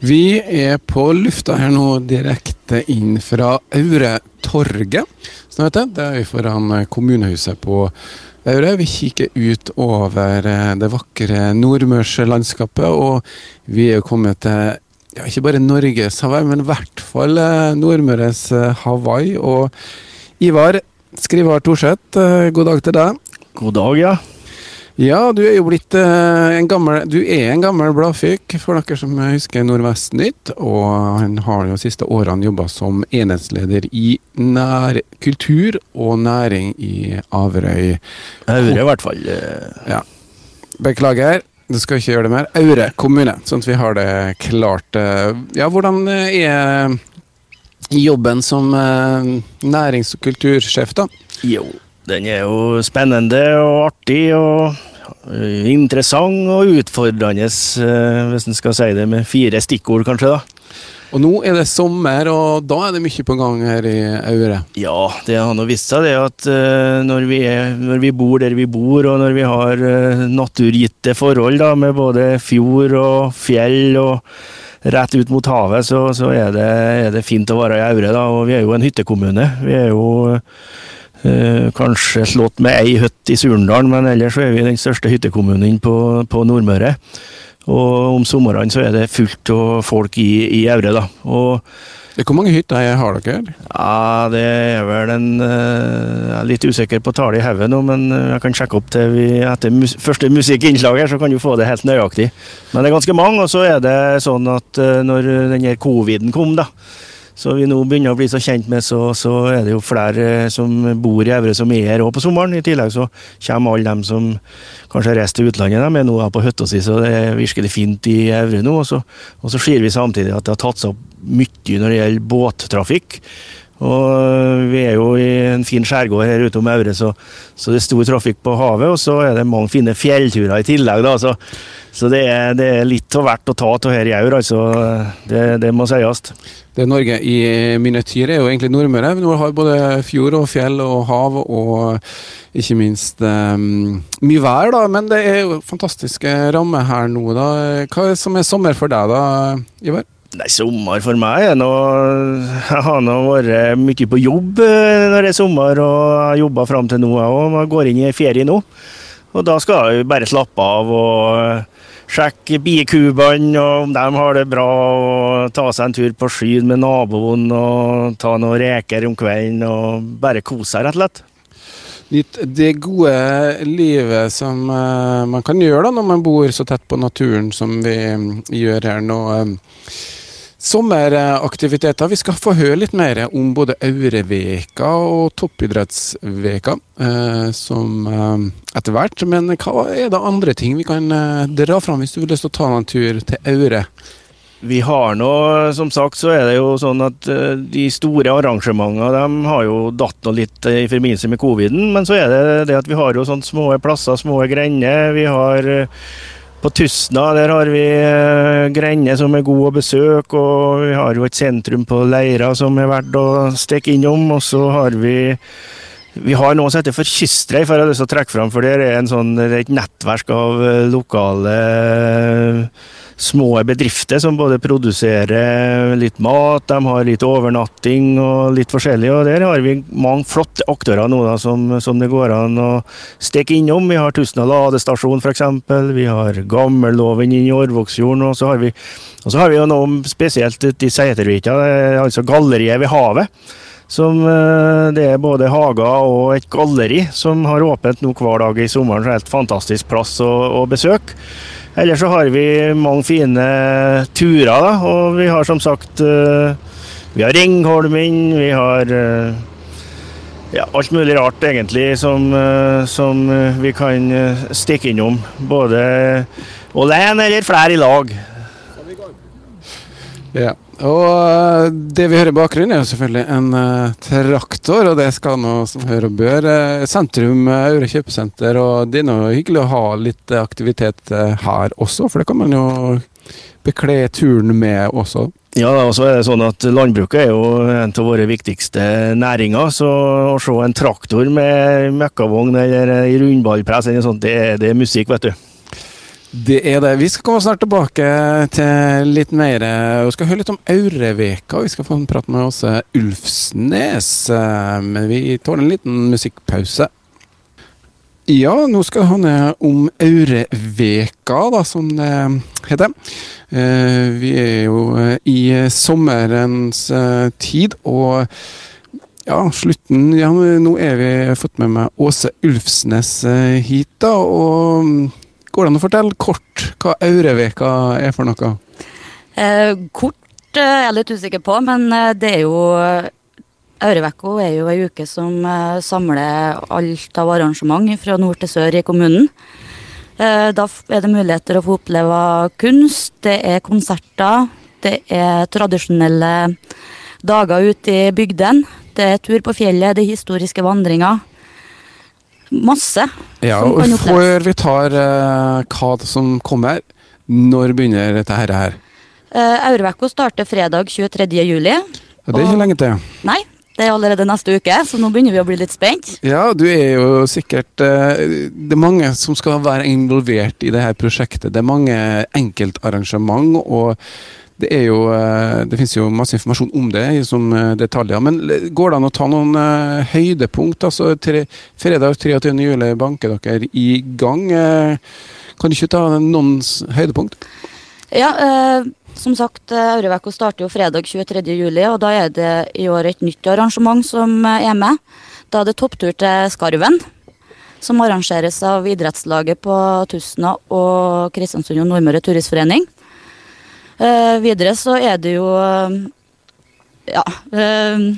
Vi er på lufta her nå, direkte inn fra Aure-torget. Som det heter. Det er foran kommunehuset på Aure. Vi kikker ut over eh, det vakre nordmørslandskapet, og vi er kommet til ja, ikke bare Norges Hawaii, men i hvert fall eh, Nordmøres eh, Hawaii. Og Ivar Skrivar Thorseth, god dag til deg. God dag, ja. Ja, du er jo blitt uh, en gammel Du er en gammel bladfyk, for dere som husker Nordvestnytt. Og han har jo de siste årene jobba som enhetsleder i nær kultur og næring i Averøy. Aure, i hvert fall. Ja. Beklager. Du skal ikke gjøre det mer. Aure kommune, sånn at vi har det klart. Ja, hvordan er jobben som nærings- og kultursjef, da? Jo, den er jo spennende og artig. og Eh, interessant og utfordrende, eh, hvis en skal si det med fire stikkord, kanskje. da. Og nå er det sommer, og da er det mye på gang her i Aure? Ja, det har nå vist seg det at uh, når, vi er, når, vi bor der vi bor, og når vi har naturgitte forhold da, med både fjord og fjell og rett ut mot havet, så, så er, det, er, det, fint å være i Aure. da, og Vi er jo en hyttekommune. Vi er jo Eh, kanskje slått med ei hytte i Surndal, men ellers er vi den største hyttekommunen på, på Nordmøre. Og om somrene så er det fullt av folk i, i Aure, da. Og hvor mange hytter har dere? Ja, Det er vel en eh, Jeg er litt usikker på tallet i hodet nå, men eh, jeg kan sjekke opp til vi etter mus første musikkinnslag her, så kan du få det helt nøyaktig. Men det er ganske mange, og så er det sånn at når den her coviden kom, da, så vi nå begynner å bli så kjent med, så, så er det jo flere eh, som bor i Evre som er her òg på sommeren. I tillegg så kommer alle dem som kanskje har reist til utlandet, de er nå på hytta si, så det virker det fint i Evre nå. Og så, og så ser vi samtidig at det har tatt seg opp mye når det gjelder båttrafikk. Og eh, vi er jo i en fin skjærgård her ute om Aure, så, så, det er stor trafikk på havet. Og så er det mange fine fjellturer i tillegg, da. Så, så det, er, det, er, litt av hvert å ta av her i Aur, altså. Det, det må sies. Det Norge i miniatyr er jo egentlig Nordmøre. Vi har både fjord og fjell og hav og ikke minst um, mye vær, da. Men det er jo fantastiske rammer her nå, da. Hva er som er sommer for deg, da, Ivar? Nei, Sommer for meg er nå Jeg har nå vært mye på jobb eh, når det er sommer, og jeg har jobba fram til nå, òg. Jeg går inn i ferie nå. Og da skal jeg bare slappe av og sjekke biekubene, og om de har det bra, og ta seg en tur på skyen med naboen og ta noen reker om kvelden og bare kose seg, rett og slett. Litt det gode livet som uh, man kan gjøre da når man bor så tett på naturen som vi gjør her nå. Sommeraktiviteter. Vi skal få høre litt mer om både Aureveka og Toppidrettsveka eh, som eh, etter hvert. Men hva er det andre ting vi kan eh, dra fram hvis du vil lyst til å ta en tur til Aure? Vi har nå, som sagt, så er det jo sånn at de store arrangementene de har jo datt nå litt i forbindelse med coviden. Men så er det det at vi har jo sånne små plasser, små grender. Vi har på Tustna der har vi uh, grender som er gode å besøke, og vi har jo et sentrum på Leira som er verdt å stikke innom. Og så har vi vi har noe som heter for Kystrei, for jeg har lyst til å trekke fram. For det er sånn, et nettverk av uh, lokale uh, små bedrifter som både produserer litt mat, de har litt overnatting og litt forskjellig. Og der har vi mange flotte aktører nå da, som, som, det går an å stikke innom. Vi har Tustna ladestasjon f.eks. Vi har Gammelloven i Årvågsfjorden. Og så har vi, og så har vi jo noe spesielt ute i Seitervika, altså galleriet ved havet. Som eh, Det er både hager og et galleri som har åpent nå hver dag i sommeren. Så helt fantastisk plass å, å besøke. Ellers så har vi mange fine turer, da. Og vi har som sagt eh, Vi har Ringholmen, vi har eh, ja, alt mulig rart egentlig som, som vi kan stikke innom. Både alene eller flere i lag. Ja. Og eh, det vi hører i bakgrunnen, er jo selvfølgelig en uh, traktor, og det skal nå som hører og bør. Uh, sentrum, Aure kjøpesenter, og det er nå hyggelig å ha litt aktivitet uh, her også, for det kan man jo bekle turen med også. Ja, og så er det sånn at Landbruket er jo en av våre viktigste næringer. Så å se en traktor med møkkavogn eller rundballpress, det, det er musikk, vet du. Det er det. Vi skal komme snart tilbake til litt mer Vi skal høre litt om Aureveka. Vi skal få en prat med Åse Ulfsnes. Men vi tåler en liten musikkpause. Ja, nå skal det handle om Aureveka, da, som det heter. Eh, vi er jo i sommerens eh, tid, og ja, slutten ja, Nå er vi fått med meg Åse Ulfsnes eh, hit, da. og Går det an å fortelle kort hva Aureveka er for noe? Eh, kort eh, er jeg litt usikker på, men eh, det er jo Aureveka er jo ei uke som eh, samler alt av arrangement fra nord til sør i kommunen. Eh, da er det muligheter å få oppleve kunst, det er konserter, det er tradisjonelle dager ute i bygdene. Det er tur på fjellet, det er historiske vandringer masse ja, og. Før vi tar uh, hva som kommer, når begynner dette her? Uh, Aurveko starter fredag 23. juli. Ja, det er ikke lenge til. Nei, det er allerede neste uke, så nå begynner vi å bli litt spent. Ja, du er jo sikkert uh, Det er mange som skal være involvert i det her prosjektet. Det er mange enkeltarrangement. og det er jo eh, Det finnes jo masse informasjon om det som eh, detaljer. Men går det an å ta noen uh, høydepunkt? Altså, tre, fredag 23. juli banker dere i gang. kan du ikke ta noen høydepunkt? Ja, eh, som sagt, Aureveko starter jo fredag 23. juli, og da er det i år et nytt arrangement som er med. Da er det topptur til Skarven. Som arrangeres av idrettslaget på Tustna og Kristiansund og Nordmøre Turistforening. Uh, videre så er det jo uh, Ja. Uh,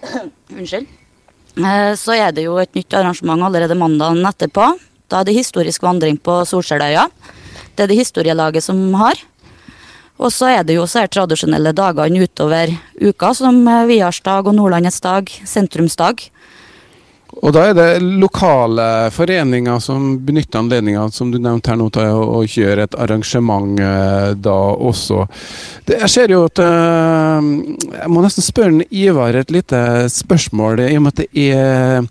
unnskyld. så er det jo et nytt arrangement allerede mandagen etterpå. Da er det historisk vandring på Solskjelløya. Det er det historielaget som har. Og så er det jo så her tradisjonelle dagene utover uka, som Viarsdag og Nordlandets dag, sentrumsdag. Og da er det lokale foreninger som benytter anledninga, som du nevnte her nå, til å, kjøre et arrangement eh, da også. Det, jeg ser jo at eh, Jeg må nesten spørre Ivar et lite spørsmål, i og med at det er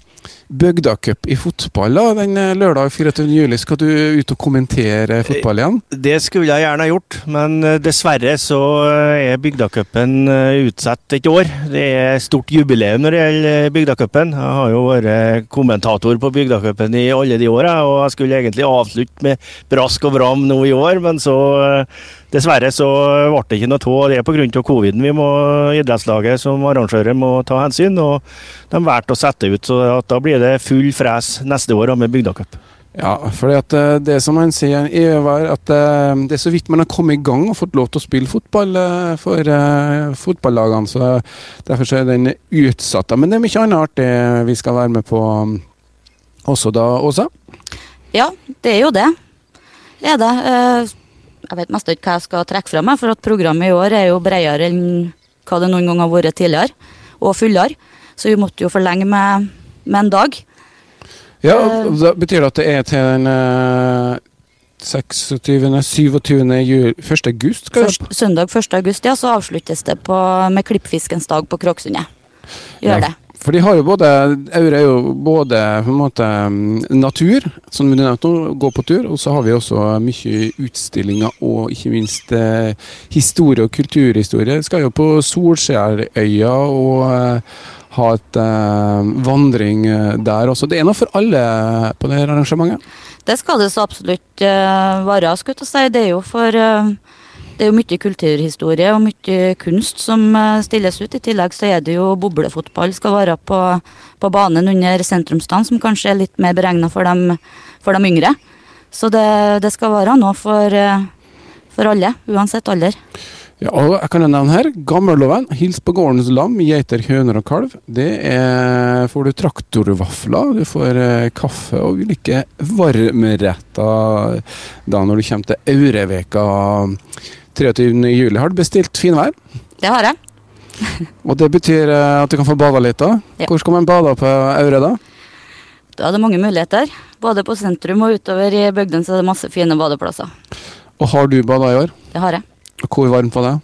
Bygdacup i fotball da, den eh, lørdag 24. juli. Skal du ut og kommentere fotball igjen? Det skulle jeg gjerne gjort, men eh, dessverre så eh, er Bygdacupen utsatt et år. Det er stort jubileum når det gjelder Bygdacupen. Jeg har jo vært kommentator på Bygdacupen i alle de åra, og jeg skulle egentlig avslutte med brask og bram nå i år, men så Dessverre så ble det ikke noe av det pga. coviden. Vi må, idrettslaget som arrangører må ta hensyn, og de valgte å sette ut. Så da blir det full fres neste år med Bygdacup. Ja, for eh, det som han sier, er at eh, det er så vidt man har kommet i gang og fått lov til å spille fotball eh, for fotballagene. så Derfor så er den utsatt. Men det er mye annet artig vi skal være med på um, også da, Åsa? Ja, det er jo det. Det er det. Jeg vet mest ikke hva jeg skal trekke fra meg, for at programmet i år er jo bredere enn hva det noen gang har vært tidligere, og fullere. Så vi måtte jo forlenge med, med en dag. Ja, uh, da Betyr det at det er til den uh, 26., 27. Jul, 1. august? Først, søndag 1. august, ja. Så avsluttes det på, med Klippfiskens dag på Kråksundet. Gjør ja. det. For de har jo både Aure er jo både på en måte natur, som du nevnte, gå på tur, og så har vi også mye utstillinger og ikke minst eh, historie og kulturhistorie. Vi skal jo på Solskjærøya og eh, ha et eh, vandring eh, der også. Det er noe for alle på det arrangementet? Det skal det så absolutt uh, være. skulle jeg si. Det er jo for uh, det er jo mye kulturhistorie og mye kunst som eh, stilles ut. I tillegg så er det jo boblefotball skal være på, på banen under sentrumsdagen, som kanskje er litt mer beregna for, for, de yngre. Så det, det skal være noe for, eh, for, alle, uansett alder. Ja, og jeg kan nevne her, Gammelloven, hils på gårdens lam, geiter, høner og kalv. Det er, får du traktorvafler, du får eh, kaffe og ulike varmretter da når du kommer til Aureveka 23. juli har du bestilt finvær. Det har jeg. og det betyr eh, at du kan få bada litt? da. Ja. Hvor skal man bade på Aure da? Da er det mange muligheter. Både på sentrum og utover i bygdene så er det masse fine badeplasser. Og har du bada i år? Det har jeg. Og hvor varmt var det?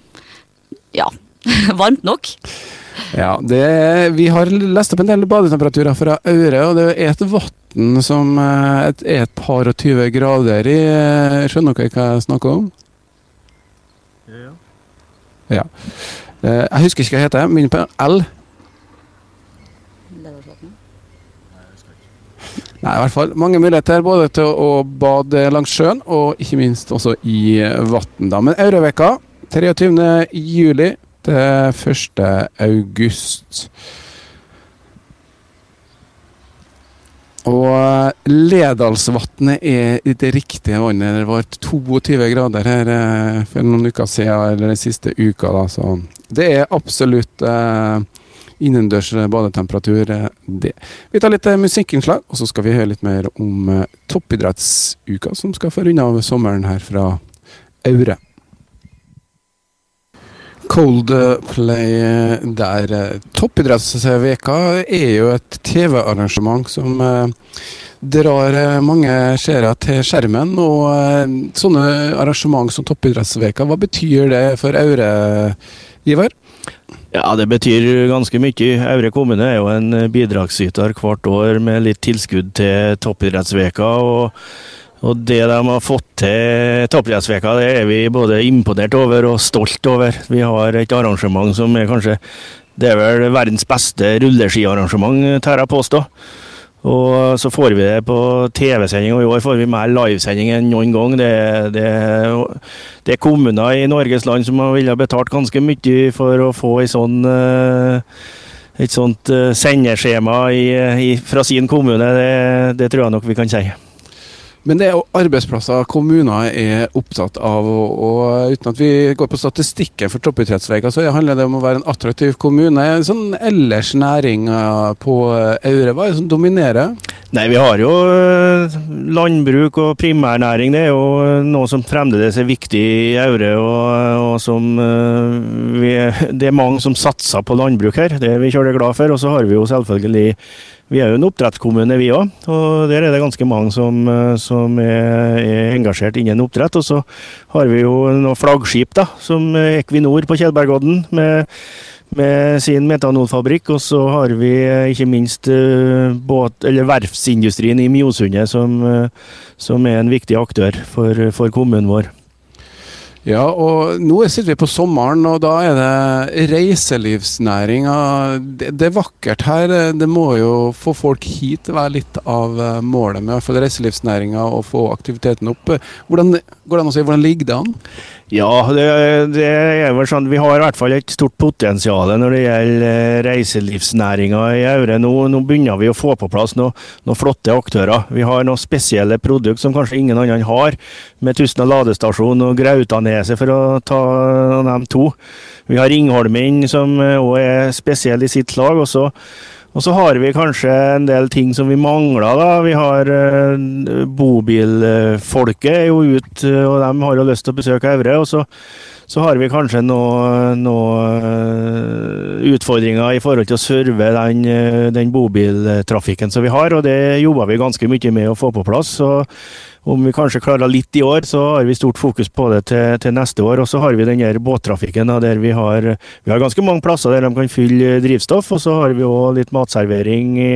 Ja, varmt nok. Ja, det, Vi har lest opp en del badetemperaturer fra Aure, og det er et vann som eh, er et par og tyve grader i. Eh, skjønner dere hva jeg snakker om? Ja. Ja. Eh, Jeg husker ikke hva det heter. Begynner på L. Nei, i hvert fall mange muligheter både til å bade langs sjøen og ikke minst også i vann. Men Aureveka 23. juli til 1. august. Og Ledalsvatnet er det riktige vannet. Det var 22 grader her eh, for noen uker siden, eller den siste uka. da, så Det er absolutt eh, innendørs badetemperatur, eh, det. Vi tar litt eh, musikkinnslag, og så skal vi høre litt mer om eh, toppidrettsuka, som skal få runde av sommeren her fra Aure. Coldplay eh, der. eh, Toppidrettsveka er jo et TV-arrangement som eh, drar eh, mange seere til skjermen. Og eh, sånne arrangement som Toppidrettsveka, hva betyr det for Aure, Ivar? Ja, det betyr ganske mye. Aure kommune er jo en bidragsyter hvert år med litt tilskudd til toppidrettsveka. og, og det de har fått til toppidrettsveka, det er vi både imponert over og stolt over. Vi har et arrangement som er kanskje det er vel verdens beste rulleskiarrangement, tør jeg påstå. Og så får vi det på TV-sending, og i år får vi mer livesending enn noen gang. Det, det, det er kommuner i Norges land som ville betalt ganske mye for å få sånn, eh, et sånt eh, sendeskjema i, i, fra sin kommune. Det, det tror jeg nok vi kan si. Men det er jo arbeidsplasser kommuner er opptatt av. Og, og uten at vi går på statistikken for toppidrettsveier, så handler det om å være en attraktiv kommune. Sånn ellers næringer på Aure, hva er det som dominerer? Nei, vi har jo eh, landbruk og primærnæring. Det er jo noe som fremdeles er viktig i Aure. Og, og som eh, vi, Det er mange som satser på landbruk her. Det er vi kjølig glad for. Og så har vi jo selvfølgelig Vi er jo en oppdrettskommune, vi òg. Og der er det ganske mange som, eh, som er, er engasjert innen oppdrett. Og så har vi jo noen flaggskip, da, som Equinor på Kjellbergodden. med sin metanolfabrikk, og så har vi eh, ikke minst uh, båt, verftsindustrien i Mjosundet, som, som, er en viktig aktør for, for, kommunen vår. Ja, og nå sitter vi på sommeren, og da er det reiselivsnæringa. Det, det, er vakkert her. Det må jo få folk hit være litt av målet med reiselivsnæringa, og få aktiviteten opp. Hvordan, går det an å si, hvordan ligger det an? Ja, det, det, er vel sånn vi har i hvert fall et stort potensial når det gjelder reiselivsnæringa i Aure. Nå, nå, begynner vi å få på plass noen noe flotte aktører. Vi har noen spesielle produkter som kanskje ingen andre har, med Tustna ladestasjon og Grautaneset, for å ta dem to. Vi har Ringholmen, som òg er spesiell i sitt lag. og så og så har vi kanskje en del ting som vi mangler. da. Vi har uh, Bobilfolket er jo ute, og de har jo lyst til å besøke Evre. Og så, så har vi kanskje noen noe, uh, utfordringer i forhold til å serve den, den bobiltrafikken som vi har, og det jobber vi ganske mye med å få på plass. så om vi kanskje klarer litt i år, så har vi stort fokus på det til, til neste år. Og så har vi den her båttrafikken der vi har, vi har ganske mange plasser der de kan fylle drivstoff. Og så har vi òg litt matservering i,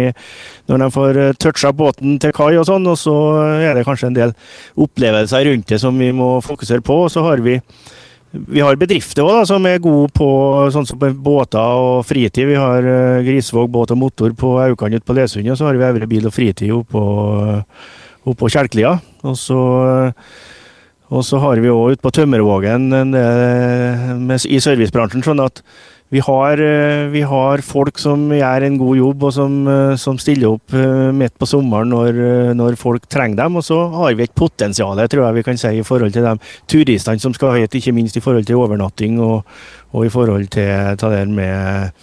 når de får toucha båten til kai og sånn. Og så er det kanskje en del opplevelser rundt det som vi må fokusere på. Og så har vi vi har bedrifter også, da, som er gode på sånn som båter og fritid. Vi har uh, Grisvåg båt og motor på Aukan ute på Lesund, og så har vi Øvre bil og fritid oppå oppå Kjelklia. Og så, og så har vi òg ute på Tømmervågen i servicebransjen sånn at vi har, vi har, folk som gjør en god jobb, og som, som stiller opp midt på sommeren når, når, folk trenger dem. Og så har vi et potensial tror jeg vi kan si, i forhold til de turistene som skal hit, ikke minst i forhold til overnatting og, og i forhold til det med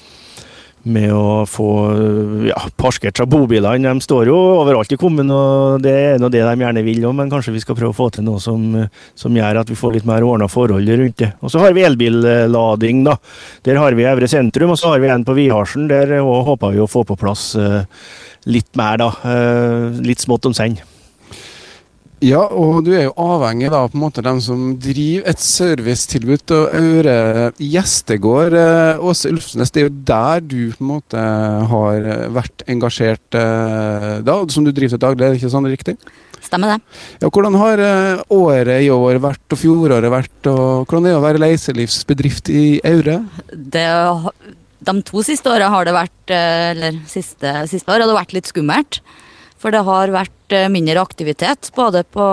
med å få ja, parkert seg bobilene. De står jo overalt i kommunen, og det er nå det de gjerne vil men kanskje vi skal prøve å få til noe som, som gjør at vi får litt mer ordna forhold rundt det. Og så har vi elbillading, da. Der har vi Evre sentrum, og så har vi en på Viharsen. Der håper vi å få på plass uh, litt mer, da. Uh, litt smått om senn. Ja, og du er jo avhengig av på en måte dem som driver et servicetilbud og Aure gjestegård. eh, Åse Ulfsnes, det er jo der du på en måte har vært engasjert eh, da, som du driver til daglig, er det ikke sånn riktig? Stemmer det. Ja, Hvordan har eh, året i år vært og fjoråret vært, og hvordan er det å være reiselivsbedrift i Aure? det de to siste åra har det vært Eller siste, siste år har det vært litt skummelt. For det har vært eh, mindre aktivitet, både på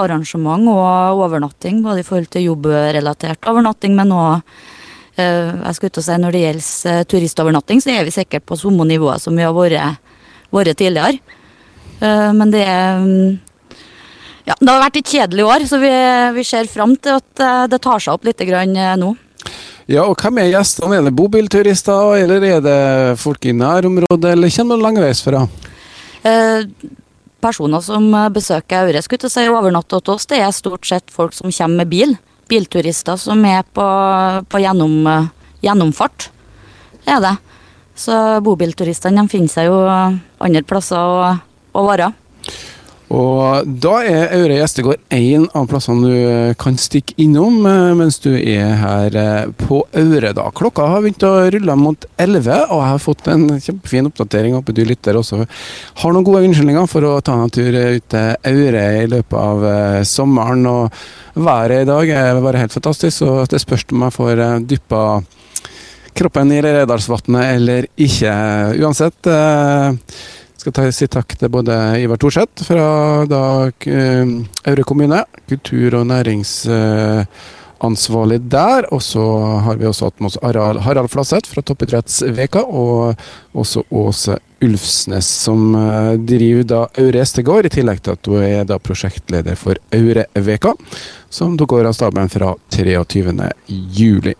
arrangement og overnatting. Både i forhold til jobbrelatert overnatting, men òg jeg skal ut og si Når det gjelder eh, turistovernatting, så er vi sikkert på samme nivå som vi har vært, vært tidligere. Eh, Men det er mm, ja, Det har vært et kjedelig år, så vi, vi ser fram til at eh, det tar seg opp litt eh, nå. Ja, og hvem er gjestene? Er det bobilturister, eller er det folk i nærområdet, eller kommer de langveisfra? Eh, personer som eh, besøker Aure, skulle sier overnatter hos oss, det er stort sett folk som kommer med bil. Bilturister som er på, på gjennom, eh, gjennomfart, er det. Så bobilturistene de finner seg jo andre plasser å, å være. Og da er Aure gjestegård en av plassene du kan stikke innom eh, mens du er her eh, på Aure. da. Klokka har begynt å rulle mot 11, og jeg har fått en kjempefin oppdatering. Håper du lytter også har noen gode unnskyldninger for å ta en tur ut til Aure i løpet av eh, sommeren. Og været i dag er bare helt fantastisk, så det spørs om jeg får dyppa kroppen i Redalsvatnet eller ikke. Uansett. Skal ta, si takk til både Ivar Thorseth fra da, eh, Aure kommune, kultur- og næringsansvarlig der. Og så har vi også hatt med oss Harald, Harald Flasseth fra Toppidrettsveka, og også Åse Ulfsnes, som eh, driver da Aure Estegård, i tillegg til at hun er da prosjektleder for Aureveka, som da går av stabelen fra 23. juli.